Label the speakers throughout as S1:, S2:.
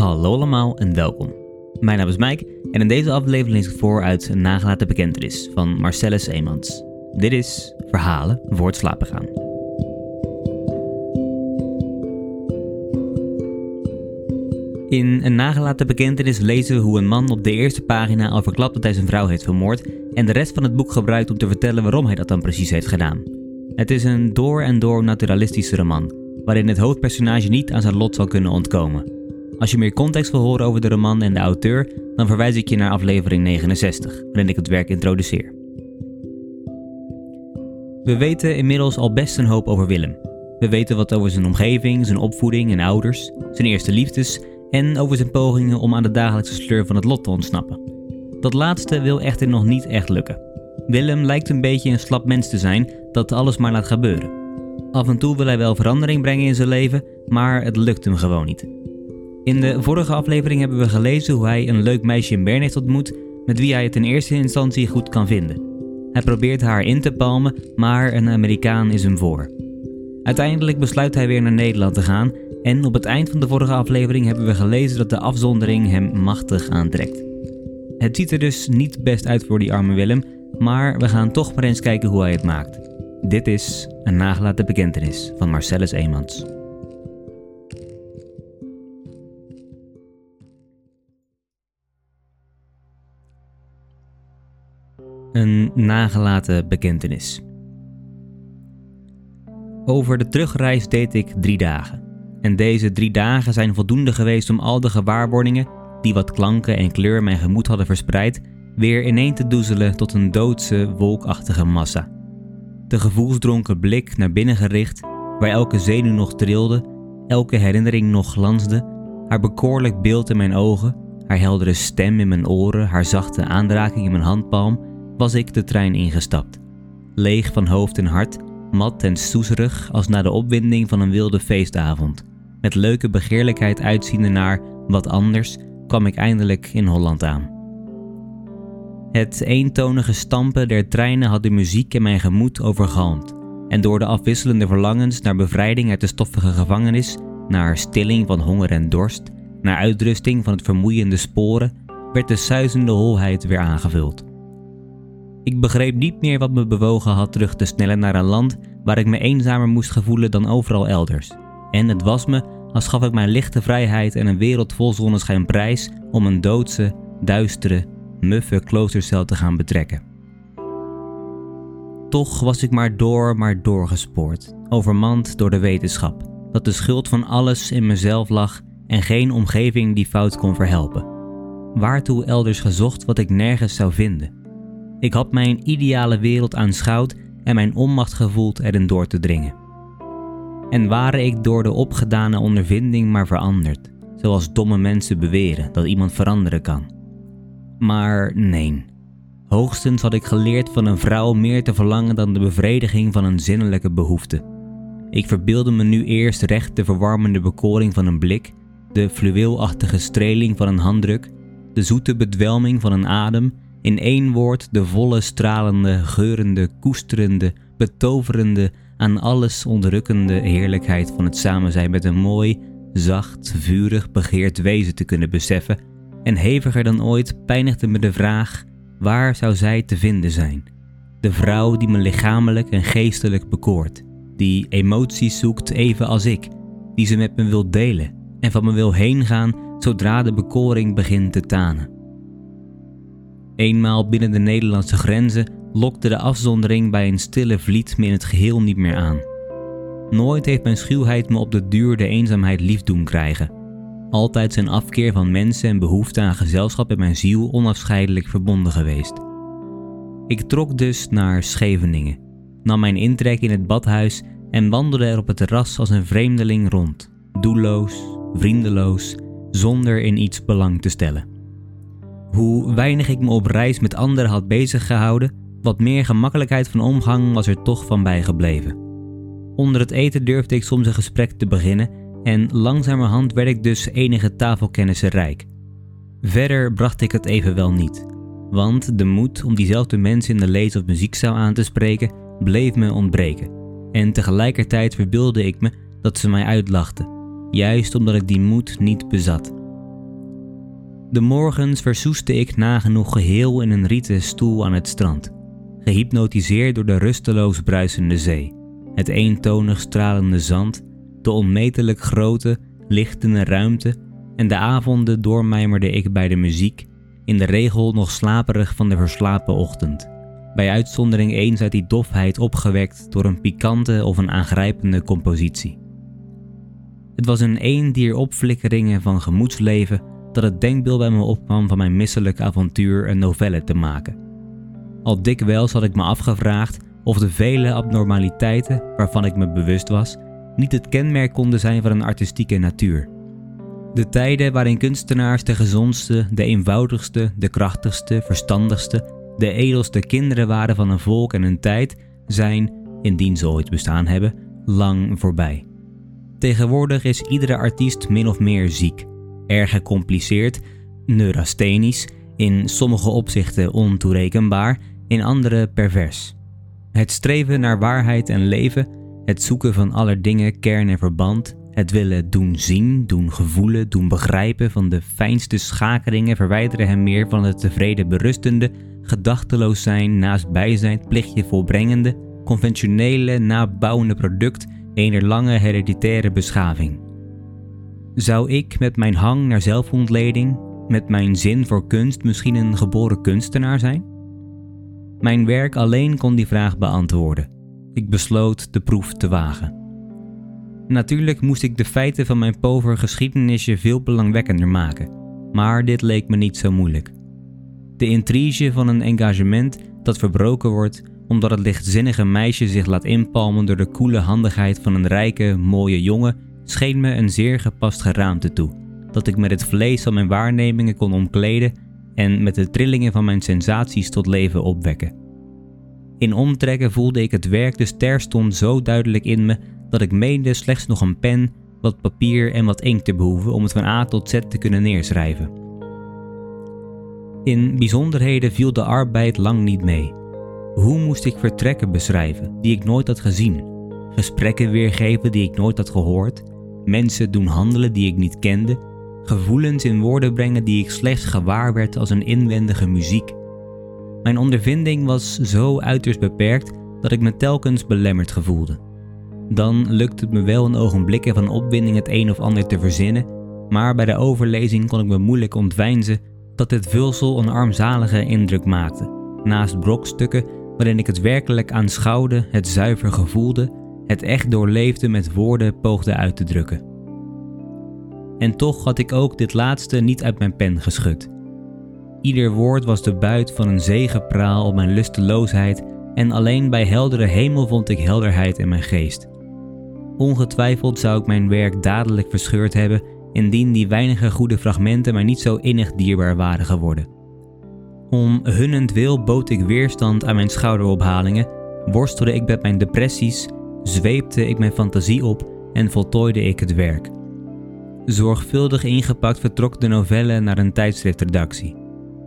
S1: Hallo allemaal en welkom. Mijn naam is Mike en in deze aflevering lees ik voor uit een nagelaten bekentenis van Marcellus Eemans. Dit is Verhalen voor het slapen gaan. In een nagelaten bekentenis lezen we hoe een man op de eerste pagina al verklapt dat hij zijn vrouw heeft vermoord en de rest van het boek gebruikt om te vertellen waarom hij dat dan precies heeft gedaan. Het is een door en door naturalistische roman, waarin het hoofdpersonage niet aan zijn lot zal kunnen ontkomen. Als je meer context wil horen over de roman en de auteur, dan verwijs ik je naar aflevering 69, waarin ik het werk introduceer. We weten inmiddels al best een hoop over Willem. We weten wat over zijn omgeving, zijn opvoeding en ouders, zijn eerste liefdes en over zijn pogingen om aan de dagelijkse sleur van het lot te ontsnappen. Dat laatste wil echter nog niet echt lukken. Willem lijkt een beetje een slap mens te zijn dat alles maar laat gebeuren. Af en toe wil hij wel verandering brengen in zijn leven, maar het lukt hem gewoon niet. In de vorige aflevering hebben we gelezen hoe hij een leuk meisje in Bern heeft ontmoet, met wie hij het in eerste instantie goed kan vinden. Hij probeert haar in te palmen, maar een Amerikaan is hem voor. Uiteindelijk besluit hij weer naar Nederland te gaan en op het eind van de vorige aflevering hebben we gelezen dat de afzondering hem machtig aantrekt. Het ziet er dus niet best uit voor die arme Willem, maar we gaan toch maar eens kijken hoe hij het maakt. Dit is een nagelaten bekentenis van Marcellus Eemans. Een nagelaten bekentenis. Over de terugreis deed ik drie dagen. En deze drie dagen zijn voldoende geweest om al de gewaarwordingen, die wat klanken en kleur mijn gemoed hadden verspreid, weer ineen te doezelen tot een doodse, wolkachtige massa. De gevoelsdronken blik naar binnen gericht, waar elke zenuw nog trilde, elke herinnering nog glansde, haar bekoorlijk beeld in mijn ogen, haar heldere stem in mijn oren, haar zachte aanraking in mijn handpalm was ik de trein ingestapt. Leeg van hoofd en hart, mat en soezerig als na de opwinding van een wilde feestavond. Met leuke begeerlijkheid uitziende naar wat anders kwam ik eindelijk in Holland aan. Het eentonige stampen der treinen had de muziek in mijn gemoed overgalmd. En door de afwisselende verlangens naar bevrijding uit de stoffige gevangenis, naar stilling van honger en dorst, naar uitrusting van het vermoeiende sporen, werd de suizende holheid weer aangevuld. Ik begreep niet meer wat me bewogen had terug te snellen naar een land waar ik me eenzamer moest gevoelen dan overal elders. En het was me als gaf ik mijn lichte vrijheid en een wereld vol zonneschijn prijs om een doodse, duistere, muffe kloostercel te gaan betrekken. Toch was ik maar door, maar doorgespoord, overmand door de wetenschap, dat de schuld van alles in mezelf lag en geen omgeving die fout kon verhelpen. Waartoe elders gezocht wat ik nergens zou vinden? Ik had mijn ideale wereld aanschouwd en mijn onmacht gevoeld erin door te dringen. En ware ik door de opgedane ondervinding maar veranderd, zoals domme mensen beweren dat iemand veranderen kan. Maar nee. Hoogstens had ik geleerd van een vrouw meer te verlangen dan de bevrediging van een zinnelijke behoefte. Ik verbeelde me nu eerst recht de verwarmende bekoring van een blik, de fluweelachtige streling van een handdruk, de zoete bedwelming van een adem in één woord de volle, stralende, geurende, koesterende, betoverende, aan alles onderdrukkende heerlijkheid van het samen zijn met een mooi, zacht, vurig, begeerd wezen te kunnen beseffen. En heviger dan ooit pijnigde me de vraag: waar zou zij te vinden zijn? De vrouw die me lichamelijk en geestelijk bekoort, die emoties zoekt even als ik, die ze met me wil delen en van me wil heengaan zodra de bekoring begint te tanen. Eenmaal binnen de Nederlandse grenzen lokte de afzondering bij een stille vliet me in het geheel niet meer aan. Nooit heeft mijn schuwheid me op de duur de eenzaamheid lief doen krijgen. Altijd zijn afkeer van mensen en behoefte aan gezelschap in mijn ziel onafscheidelijk verbonden geweest. Ik trok dus naar Scheveningen, nam mijn intrek in het badhuis en wandelde er op het terras als een vreemdeling rond, doelloos, vriendeloos, zonder in iets belang te stellen. Hoe weinig ik me op reis met anderen had bezig gehouden, wat meer gemakkelijkheid van omgang was er toch van bijgebleven. Onder het eten durfde ik soms een gesprek te beginnen en langzamerhand werd ik dus enige tafelkennissen rijk. Verder bracht ik het evenwel niet, want de moed om diezelfde mensen in de lees- of muziekzaal aan te spreken bleef me ontbreken. En tegelijkertijd verbeelde ik me dat ze mij uitlachten, juist omdat ik die moed niet bezat. De morgens versoeste ik nagenoeg geheel in een rieten stoel aan het strand, gehypnotiseerd door de rusteloos bruisende zee, het eentonig stralende zand, de onmetelijk grote, lichtende ruimte en de avonden doormijmerde ik bij de muziek, in de regel nog slaperig van de verslapen ochtend, bij uitzondering eens uit die dofheid opgewekt door een pikante of een aangrijpende compositie. Het was een een dier opflikkeringen van gemoedsleven dat het denkbeeld bij me opkwam van mijn misselijk avontuur een novelle te maken. Al dikwijls had ik me afgevraagd of de vele abnormaliteiten waarvan ik me bewust was, niet het kenmerk konden zijn van een artistieke natuur. De tijden waarin kunstenaars de gezondste, de eenvoudigste, de krachtigste, verstandigste, de edelste kinderen waren van een volk en een tijd, zijn, indien ze ooit bestaan hebben, lang voorbij. Tegenwoordig is iedere artiest min of meer ziek, erg gecompliceerd, neurasthenisch, in sommige opzichten ontoerekenbaar, in andere pervers. Het streven naar waarheid en leven, het zoeken van aller dingen kern en verband, het willen doen zien, doen gevoelen, doen begrijpen van de fijnste schakelingen verwijderen hem meer van het tevreden berustende, gedachteloos zijn, naast bijzijn, plichtje volbrengende, conventionele, nabouwende product ener lange hereditaire beschaving. Zou ik met mijn hang naar zelfontleding, met mijn zin voor kunst misschien een geboren kunstenaar zijn? Mijn werk alleen kon die vraag beantwoorden. Ik besloot de proef te wagen. Natuurlijk moest ik de feiten van mijn pover geschiedenisje veel belangwekkender maken, maar dit leek me niet zo moeilijk. De intrige van een engagement dat verbroken wordt omdat het lichtzinnige meisje zich laat inpalmen door de koele handigheid van een rijke, mooie jongen, scheen me een zeer gepast geraamte toe, dat ik met het vlees van mijn waarnemingen kon omkleden en met de trillingen van mijn sensaties tot leven opwekken. In omtrekken voelde ik het werk dus terstond zo duidelijk in me dat ik meende slechts nog een pen, wat papier en wat inkt te behoeven om het van A tot Z te kunnen neerschrijven. In bijzonderheden viel de arbeid lang niet mee. Hoe moest ik vertrekken beschrijven die ik nooit had gezien, gesprekken weergeven die ik nooit had gehoord, mensen doen handelen die ik niet kende, gevoelens in woorden brengen die ik slechts gewaar werd als een inwendige muziek. Mijn ondervinding was zo uiterst beperkt dat ik me telkens belemmerd gevoelde. Dan lukte het me wel een ogenblikken van opwinding het een of ander te verzinnen, maar bij de overlezing kon ik me moeilijk ontwijnzen dat dit vulsel een armzalige indruk maakte. Naast brokstukken waarin ik het werkelijk aanschouwde, het zuiver gevoelde, het echt doorleefde met woorden poogde uit te drukken. En toch had ik ook dit laatste niet uit mijn pen geschud. Ieder woord was de buit van een zegepraal op mijn lusteloosheid en alleen bij heldere hemel vond ik helderheid in mijn geest. Ongetwijfeld zou ik mijn werk dadelijk verscheurd hebben indien die weinige goede fragmenten mij niet zo innig dierbaar waren geworden. Om hunnentwil bood ik weerstand aan mijn schouderophalingen, worstelde ik met mijn depressies, zweepte ik mijn fantasie op en voltooide ik het werk. Zorgvuldig ingepakt vertrok de novelle naar een tijdschriftredactie.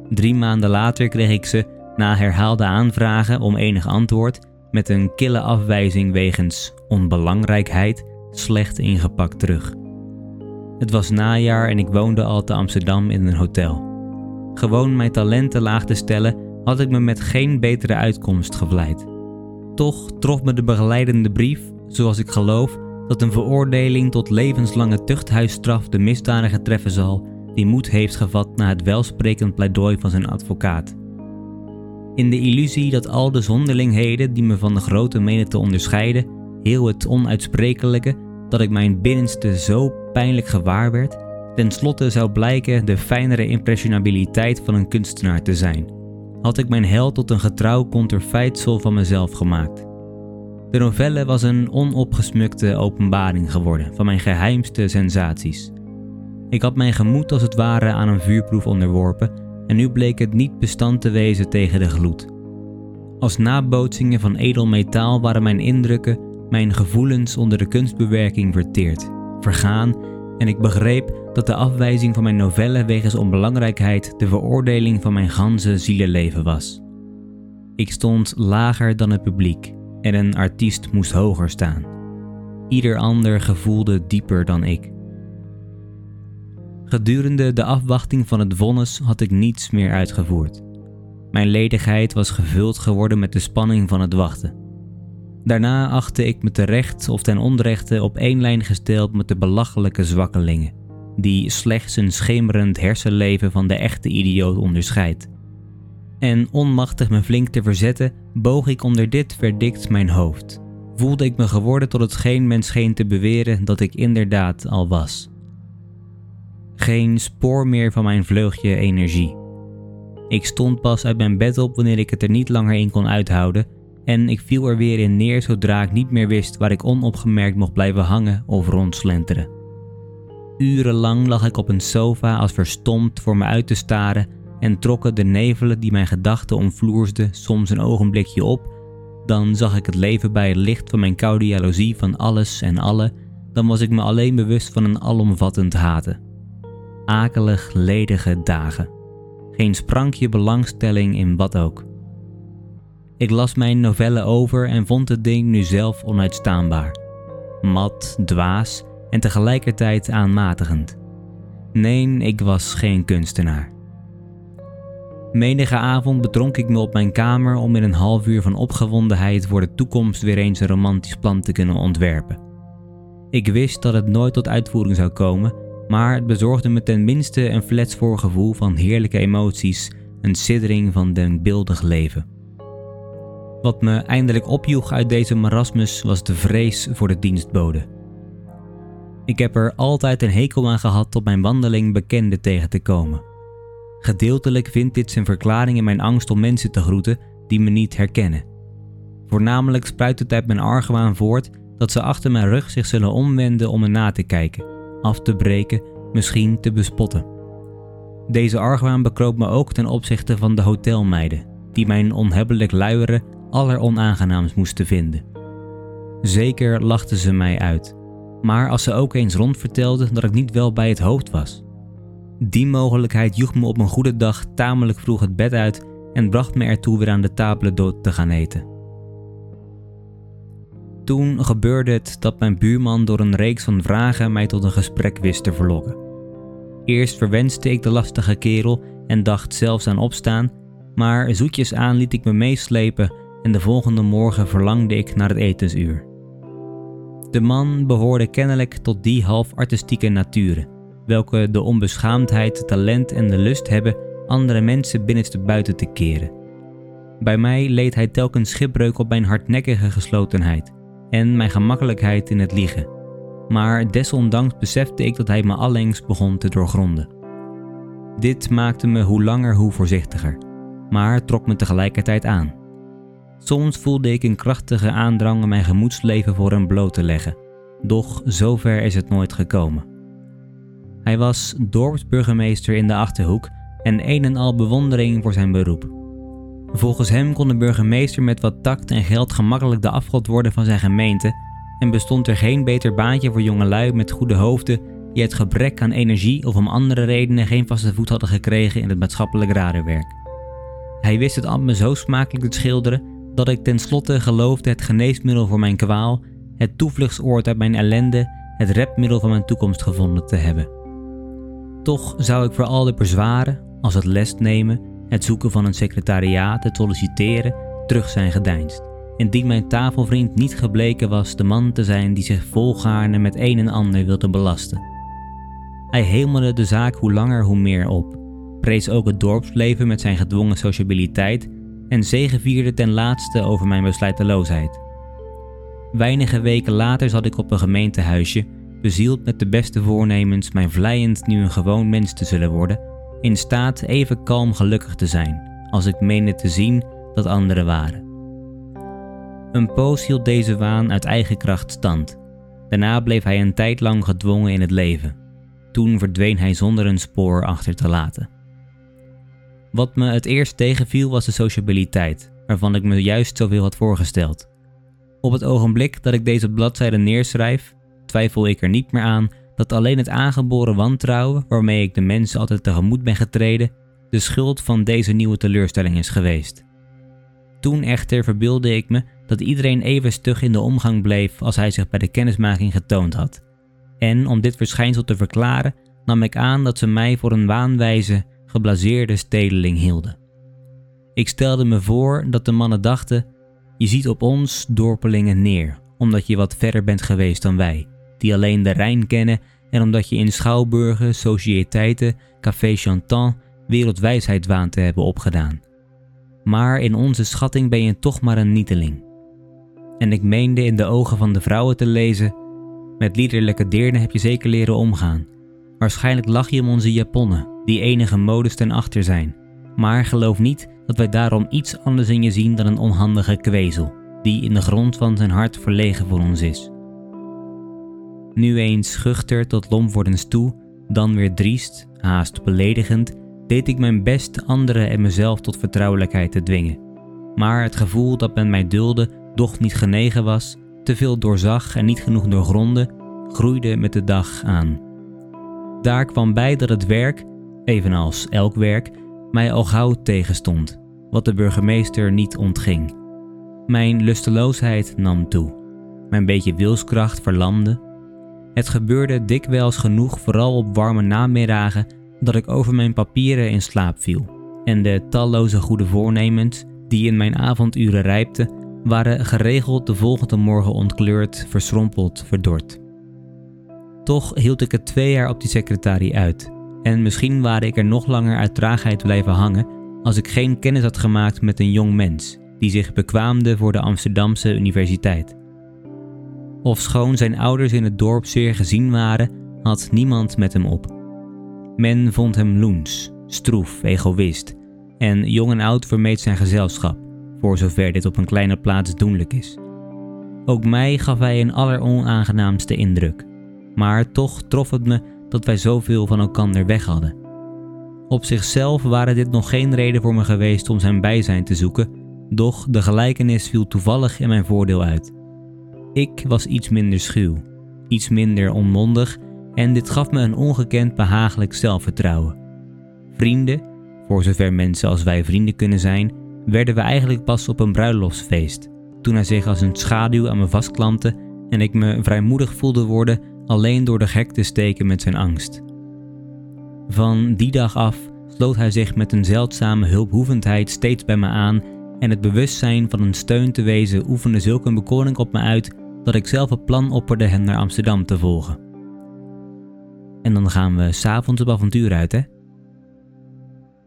S1: Drie maanden later kreeg ik ze, na herhaalde aanvragen om enig antwoord, met een kille afwijzing wegens onbelangrijkheid slecht ingepakt terug. Het was najaar en ik woonde al te Amsterdam in een hotel. Gewoon mijn talenten laag te stellen, had ik me met geen betere uitkomst gevleid. Toch trof me de begeleidende brief, zoals ik geloof, dat een veroordeling tot levenslange tuchthuisstraf de misdadiger treffen zal die moed heeft gevat na het welsprekend pleidooi van zijn advocaat. In de illusie dat al de zonderlingheden die me van de grote menen te onderscheiden, heel het onuitsprekelijke, dat ik mijn binnenste zo pijnlijk gewaar werd, ten slotte zou blijken de fijnere impressionabiliteit van een kunstenaar te zijn, had ik mijn held tot een getrouw conterfeitsel van mezelf gemaakt. De novelle was een onopgesmukte openbaring geworden van mijn geheimste sensaties. Ik had mijn gemoed als het ware aan een vuurproef onderworpen en nu bleek het niet bestand te wezen tegen de gloed. Als nabootsingen van edel metaal waren mijn indrukken, mijn gevoelens onder de kunstbewerking verteerd, vergaan en ik begreep dat de afwijzing van mijn novelle wegens onbelangrijkheid de veroordeling van mijn ganse zielenleven was. Ik stond lager dan het publiek en een artiest moest hoger staan. Ieder ander gevoelde dieper dan ik. Gedurende de afwachting van het vonnis had ik niets meer uitgevoerd. Mijn ledigheid was gevuld geworden met de spanning van het wachten. Daarna achtte ik me terecht of ten onrechte op één lijn gesteld met de belachelijke zwakkelingen, die slechts een schemerend hersenleven van de echte idioot onderscheidt. En onmachtig me flink te verzetten, boog ik onder dit verdikt mijn hoofd. Voelde ik me geworden tot hetgeen men scheen te beweren dat ik inderdaad al was. Geen spoor meer van mijn vleugje energie. Ik stond pas uit mijn bed op wanneer ik het er niet langer in kon uithouden en ik viel er weer in neer zodra ik niet meer wist waar ik onopgemerkt mocht blijven hangen of rondslenteren. Urenlang lag ik op een sofa als verstomd voor me uit te staren en trokken de nevelen die mijn gedachten omvloersden soms een ogenblikje op, dan zag ik het leven bij het licht van mijn koude jaloezie van alles en alle, dan was ik me alleen bewust van een alomvattend haten. Akelig ledige dagen. Geen sprankje belangstelling in wat ook. Ik las mijn novelle over en vond het ding nu zelf onuitstaanbaar. Mat, dwaas en tegelijkertijd aanmatigend. Nee, ik was geen kunstenaar. Menige avond bedronk ik me op mijn kamer om in een half uur van opgewondenheid voor de toekomst weer eens een romantisch plan te kunnen ontwerpen. Ik wist dat het nooit tot uitvoering zou komen, maar het bezorgde me ten minste een flets voorgevoel van heerlijke emoties, een siddering van denkbeeldig leven. Wat me eindelijk opjoeg uit deze marasmus was de vrees voor de dienstbode. Ik heb er altijd een hekel aan gehad op mijn wandeling bekenden tegen te komen. Gedeeltelijk vindt dit zijn verklaring in mijn angst om mensen te groeten die me niet herkennen. Voornamelijk spruit het uit mijn argwaan voort dat ze achter mijn rug zich zullen omwenden om me na te kijken, af te breken, misschien te bespotten. Deze argwaan bekroop me ook ten opzichte van de hotelmeiden, die mijn onhebbelijk luieren alleronaangenaams moesten vinden. Zeker lachten ze mij uit, maar als ze ook eens rondvertelden dat ik niet wel bij het hoofd was. Die mogelijkheid joeg me op een goede dag tamelijk vroeg het bed uit en bracht me ertoe weer aan de tafel dood te gaan eten. Toen gebeurde het dat mijn buurman door een reeks van vragen mij tot een gesprek wist te verlokken. Eerst verwenste ik de lastige kerel en dacht zelfs aan opstaan, maar zoetjes aan liet ik me meeslepen en de volgende morgen verlangde ik naar het etensuur. De man behoorde kennelijk tot die half artistieke naturen, welke de onbeschaamdheid, talent en de lust hebben andere mensen binnenste buiten te keren. Bij mij leed hij telkens schipbreuk op mijn hardnekkige geslotenheid en mijn gemakkelijkheid in het liegen. Maar desondanks besefte ik dat hij me allengs begon te doorgronden. Dit maakte me hoe langer hoe voorzichtiger, maar trok me tegelijkertijd aan. Soms voelde ik een krachtige aandrang om mijn gemoedsleven voor hem bloot te leggen, doch zover is het nooit gekomen. Hij was dorpsburgemeester in de Achterhoek en een en al bewondering voor zijn beroep. Volgens hem kon de burgemeester met wat tact en geld gemakkelijk de afgod worden van zijn gemeente en bestond er geen beter baantje voor jongelui met goede hoofden die het gebrek aan energie of om andere redenen geen vaste voet hadden gekregen in het maatschappelijk radenwerk. Hij wist het ambt zo smakelijk te schilderen dat ik tenslotte geloofde het geneesmiddel voor mijn kwaal, het toevluchtsoord uit mijn ellende, het redmiddel van mijn toekomst gevonden te hebben. Toch zou ik voor al de bezwaren, als het les nemen, het zoeken van een secretariaat, het solliciteren, terug zijn gedeinst. Indien mijn tafelvriend niet gebleken was de man te zijn die zich volgaarne met een en ander wilde belasten. Hij hemelde de zaak hoe langer hoe meer op, prees ook het dorpsleven met zijn gedwongen sociabiliteit en zegevierde ten laatste over mijn besluiteloosheid. Weinige weken later zat ik op een gemeentehuisje, bezield met de beste voornemens mijn vlijend nu een gewoon mens te zullen worden, in staat even kalm gelukkig te zijn, als ik meende te zien dat anderen waren. Een poos hield deze waan uit eigen kracht stand. Daarna bleef hij een tijd lang gedwongen in het leven. Toen verdween hij zonder een spoor achter te laten. Wat me het eerst tegenviel was de sociabiliteit, waarvan ik me juist zoveel had voorgesteld. Op het ogenblik dat ik deze bladzijde neerschrijf, twijfel ik er niet meer aan dat alleen het aangeboren wantrouwen waarmee ik de mensen altijd tegemoet ben getreden, de schuld van deze nieuwe teleurstelling is geweest. Toen echter verbeelde ik me dat iedereen even stug in de omgang bleef als hij zich bij de kennismaking getoond had. En om dit verschijnsel te verklaren, nam ik aan dat ze mij voor een waanwijze, geblaseerde stedeling hielden. Ik stelde me voor dat de mannen dachten: je ziet op ons dorpelingen neer, omdat je wat verder bent geweest dan wij, die alleen de Rijn kennen en omdat je in schouwburgen, sociëteiten, café chantant wereldwijsheid waant te hebben opgedaan. Maar in onze schatting ben je toch maar een nieteling. En ik meende in de ogen van de vrouwen te lezen: met liederlijke deernen heb je zeker leren omgaan. Waarschijnlijk lach je om onze japonnen, die enige modes ten achter zijn. Maar geloof niet dat wij daarom iets anders in je zien dan een onhandige kwezel, die in de grond van zijn hart verlegen voor ons is. Nu eens schuchter tot lompwordens toe, dan weer driest, haast beledigend, deed ik mijn best anderen en mezelf tot vertrouwelijkheid te dwingen. Maar het gevoel dat men mij dulde, doch niet genegen was, te veel doorzag en niet genoeg doorgronde, groeide met de dag aan. Daar kwam bij dat het werk, evenals elk werk, mij al gauw tegenstond, wat de burgemeester niet ontging. Mijn lusteloosheid nam toe. Mijn beetje wilskracht verlamde. Het gebeurde dikwijls genoeg, vooral op warme namiddagen, dat ik over mijn papieren in slaap viel. En de talloze goede voornemens, die in mijn avonduren rijpten, waren geregeld de volgende morgen ontkleurd, verschrompeld, verdord. Toch hield ik het twee jaar op die secretarie uit. En misschien waren ik er nog langer uit traagheid blijven hangen als ik geen kennis had gemaakt met een jong mens die zich bekwaamde voor de Amsterdamse universiteit. Ofschoon zijn ouders in het dorp zeer gezien waren, had niemand met hem op. Men vond hem loens, stroef, egoïst en jong en oud vermeed zijn gezelschap, voor zover dit op een kleine plaats doenlijk is. Ook mij gaf hij een alleronaangenaamste indruk, maar toch trof het me dat wij zoveel van elkander weg hadden. Op zichzelf waren dit nog geen reden voor me geweest om zijn bijzijn te zoeken, doch de gelijkenis viel toevallig in mijn voordeel uit. Ik was iets minder schuw, iets minder onmondig en dit gaf me een ongekend behagelijk zelfvertrouwen. Vrienden, voor zover mensen als wij vrienden kunnen zijn, werden we eigenlijk pas op een bruiloftsfeest, toen hij zich als een schaduw aan me vastklampte en ik me vrijmoedig voelde worden alleen door de gek te steken met zijn angst. Van die dag af sloot hij zich met een zeldzame hulphoevendheid steeds bij me aan en het bewustzijn van een steun te wezen oefende zulk een bekoring op me uit dat ik zelf het plan opperde hem naar Amsterdam te volgen. En dan gaan we s'avonds op avontuur uit, hè?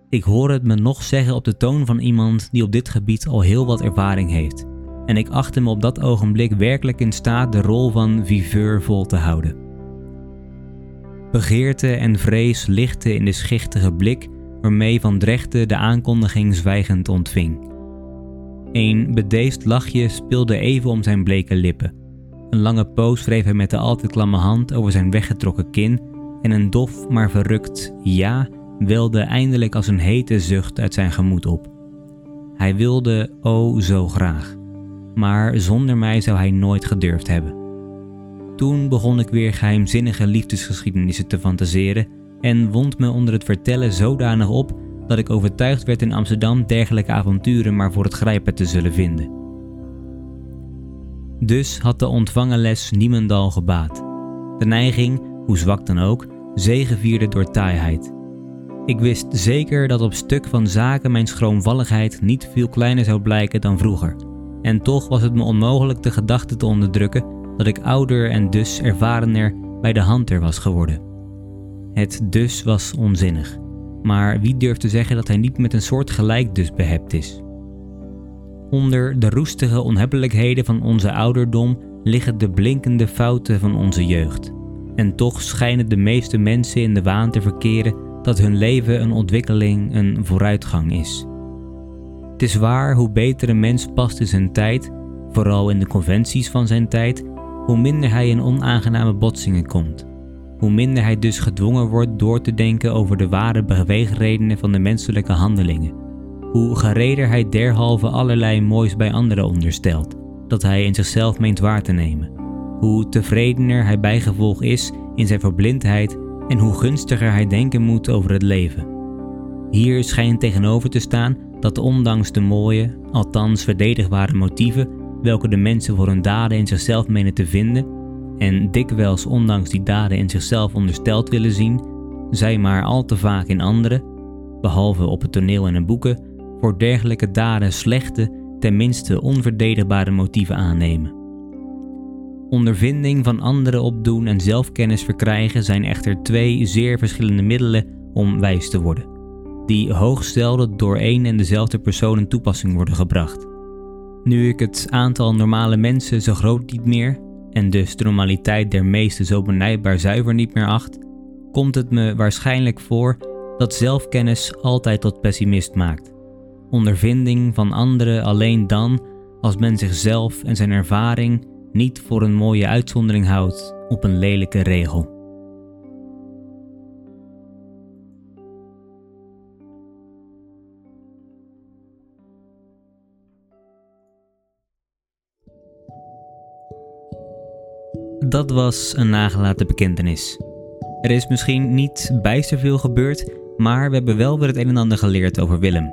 S1: Ik hoor het me nog zeggen op de toon van iemand die op dit gebied al heel wat ervaring heeft. En ik achtte me op dat ogenblik werkelijk in staat de rol van viveur vol te houden. Begeerte en vrees lichtten in de schichtige blik waarmee Van Drechten de aankondiging zwijgend ontving. Een bedeesd lachje speelde even om zijn bleke lippen. Een lange poos wreef hij met de altijd klamme hand over zijn weggetrokken kin en een dof maar verrukt ja welde eindelijk als een hete zucht uit zijn gemoed op. Hij wilde o oh zo graag, maar zonder mij zou hij nooit gedurfd hebben. Toen begon ik weer geheimzinnige liefdesgeschiedenissen te fantaseren en wond me onder het vertellen zodanig op dat ik overtuigd werd in Amsterdam dergelijke avonturen maar voor het grijpen te zullen vinden. Dus had de ontvangen les niemendal gebaat. De neiging, hoe zwak dan ook, zegevierde door taaiheid. Ik wist zeker dat op stuk van zaken mijn schroomvalligheid niet veel kleiner zou blijken dan vroeger. En toch was het me onmogelijk de gedachte te onderdrukken dat ik ouder en dus ervarener bij de hand er was geworden. Het dus was onzinnig. Maar wie durft te zeggen dat hij niet met een soort gelijk dus behept is? Onder de roestige onhebbelijkheden van onze ouderdom liggen de blinkende fouten van onze jeugd. En toch schijnen de meeste mensen in de waan te verkeren dat hun leven een ontwikkeling, een vooruitgang is. Het is waar, hoe beter een mens past in zijn tijd, vooral in de conventies van zijn tijd, hoe minder hij in onaangename botsingen komt. Hoe minder hij dus gedwongen wordt door te denken over de ware beweegredenen van de menselijke handelingen. Hoe gereder hij derhalve allerlei moois bij anderen onderstelt, dat hij in zichzelf meent waar te nemen. Hoe tevredener hij bijgevolg is in zijn verblindheid en hoe gunstiger hij denken moet over het leven. Hier schijnt tegenover te staan dat ondanks de mooie, althans verdedigbare motieven welke de mensen voor hun daden in zichzelf menen te vinden, en dikwijls ondanks die daden in zichzelf ondersteld willen zien, zij maar al te vaak in anderen, behalve op het toneel en in boeken, voor dergelijke daden slechte, tenminste onverdedigbare motieven aannemen. Ondervinding van anderen opdoen en zelfkennis verkrijgen zijn echter twee zeer verschillende middelen om wijs te worden, die hoogstelde door één en dezelfde persoon in toepassing worden gebracht. Nu ik het aantal normale mensen zo groot niet meer, en dus de normaliteit der meesten zo benijdbaar zuiver niet meer acht, komt het me waarschijnlijk voor dat zelfkennis altijd tot pessimist maakt. Ondervinding van anderen alleen dan als men zichzelf en zijn ervaring niet voor een mooie uitzondering houdt op een lelijke regel. Dat was een nagelaten bekentenis. Er is misschien niet bijster veel gebeurd, maar we hebben wel weer het een en ander geleerd over Willem.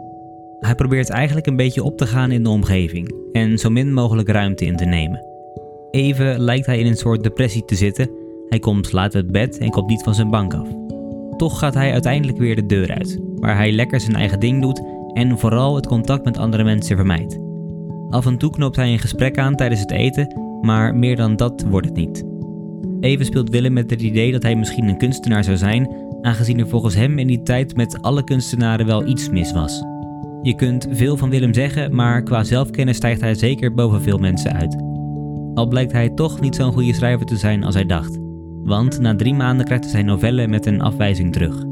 S1: Hij probeert eigenlijk een beetje op te gaan in de omgeving en zo min mogelijk ruimte in te nemen. Even lijkt hij in een soort depressie te zitten. Hij komt laat uit bed en komt niet van zijn bank af. Toch gaat hij uiteindelijk weer de deur uit, waar hij lekker zijn eigen ding doet en vooral het contact met andere mensen vermijdt. Af en toe knoopt hij een gesprek aan tijdens het eten, maar meer dan dat wordt het niet. Even speelt Willem met het idee dat hij misschien een kunstenaar zou zijn, aangezien er volgens hem in die tijd met alle kunstenaren wel iets mis was. Je kunt veel van Willem zeggen, maar qua zelfkennis stijgt hij zeker boven veel mensen uit. Al blijkt hij toch niet zo'n goede schrijver te zijn als hij dacht, want na drie maanden krijgt hij zijn novelle met een afwijzing terug.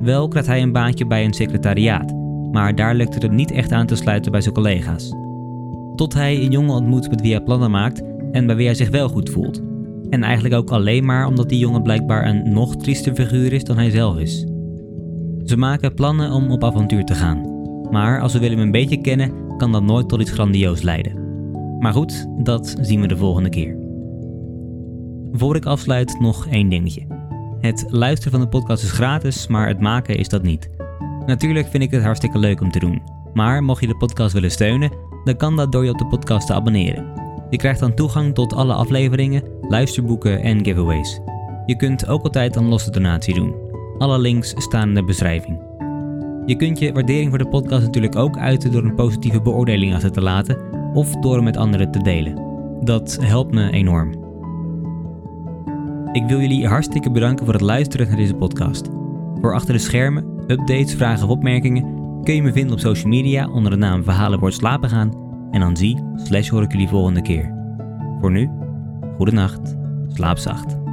S1: Wel krijgt hij een baantje bij een secretariaat, maar daar lukt het hem niet echt aan te sluiten bij zijn collega's. Tot hij een jongen ontmoet met wie hij plannen maakt en bij wie hij zich wel goed voelt. En eigenlijk ook alleen maar omdat die jongen blijkbaar een nog triester figuur is dan hij zelf is. Ze maken plannen om op avontuur te gaan. Maar als we Willem een beetje kennen, kan dat nooit tot iets grandioos leiden. Maar goed, dat zien we de volgende keer. Voor ik afsluit nog één dingetje. Het luisteren van de podcast is gratis, maar het maken is dat niet. Natuurlijk vind ik het hartstikke leuk om te doen. Maar mocht je de podcast willen steunen, dan kan dat door je op de podcast te abonneren. Je krijgt dan toegang tot alle afleveringen, luisterboeken en giveaways. Je kunt ook altijd een losse donatie doen. Alle links staan in de beschrijving. Je kunt je waardering voor de podcast natuurlijk ook uiten door een positieve beoordeling achter te laten of door hem met anderen te delen. Dat helpt me enorm. Ik wil jullie hartstikke bedanken voor het luisteren naar deze podcast. Voor achter de schermen, updates, vragen of opmerkingen kun je me vinden op social media onder de naam Verhalen wordt slapen gaan en dan zie slash hoor ik jullie volgende keer. Voor nu, goede nacht, slaap zacht.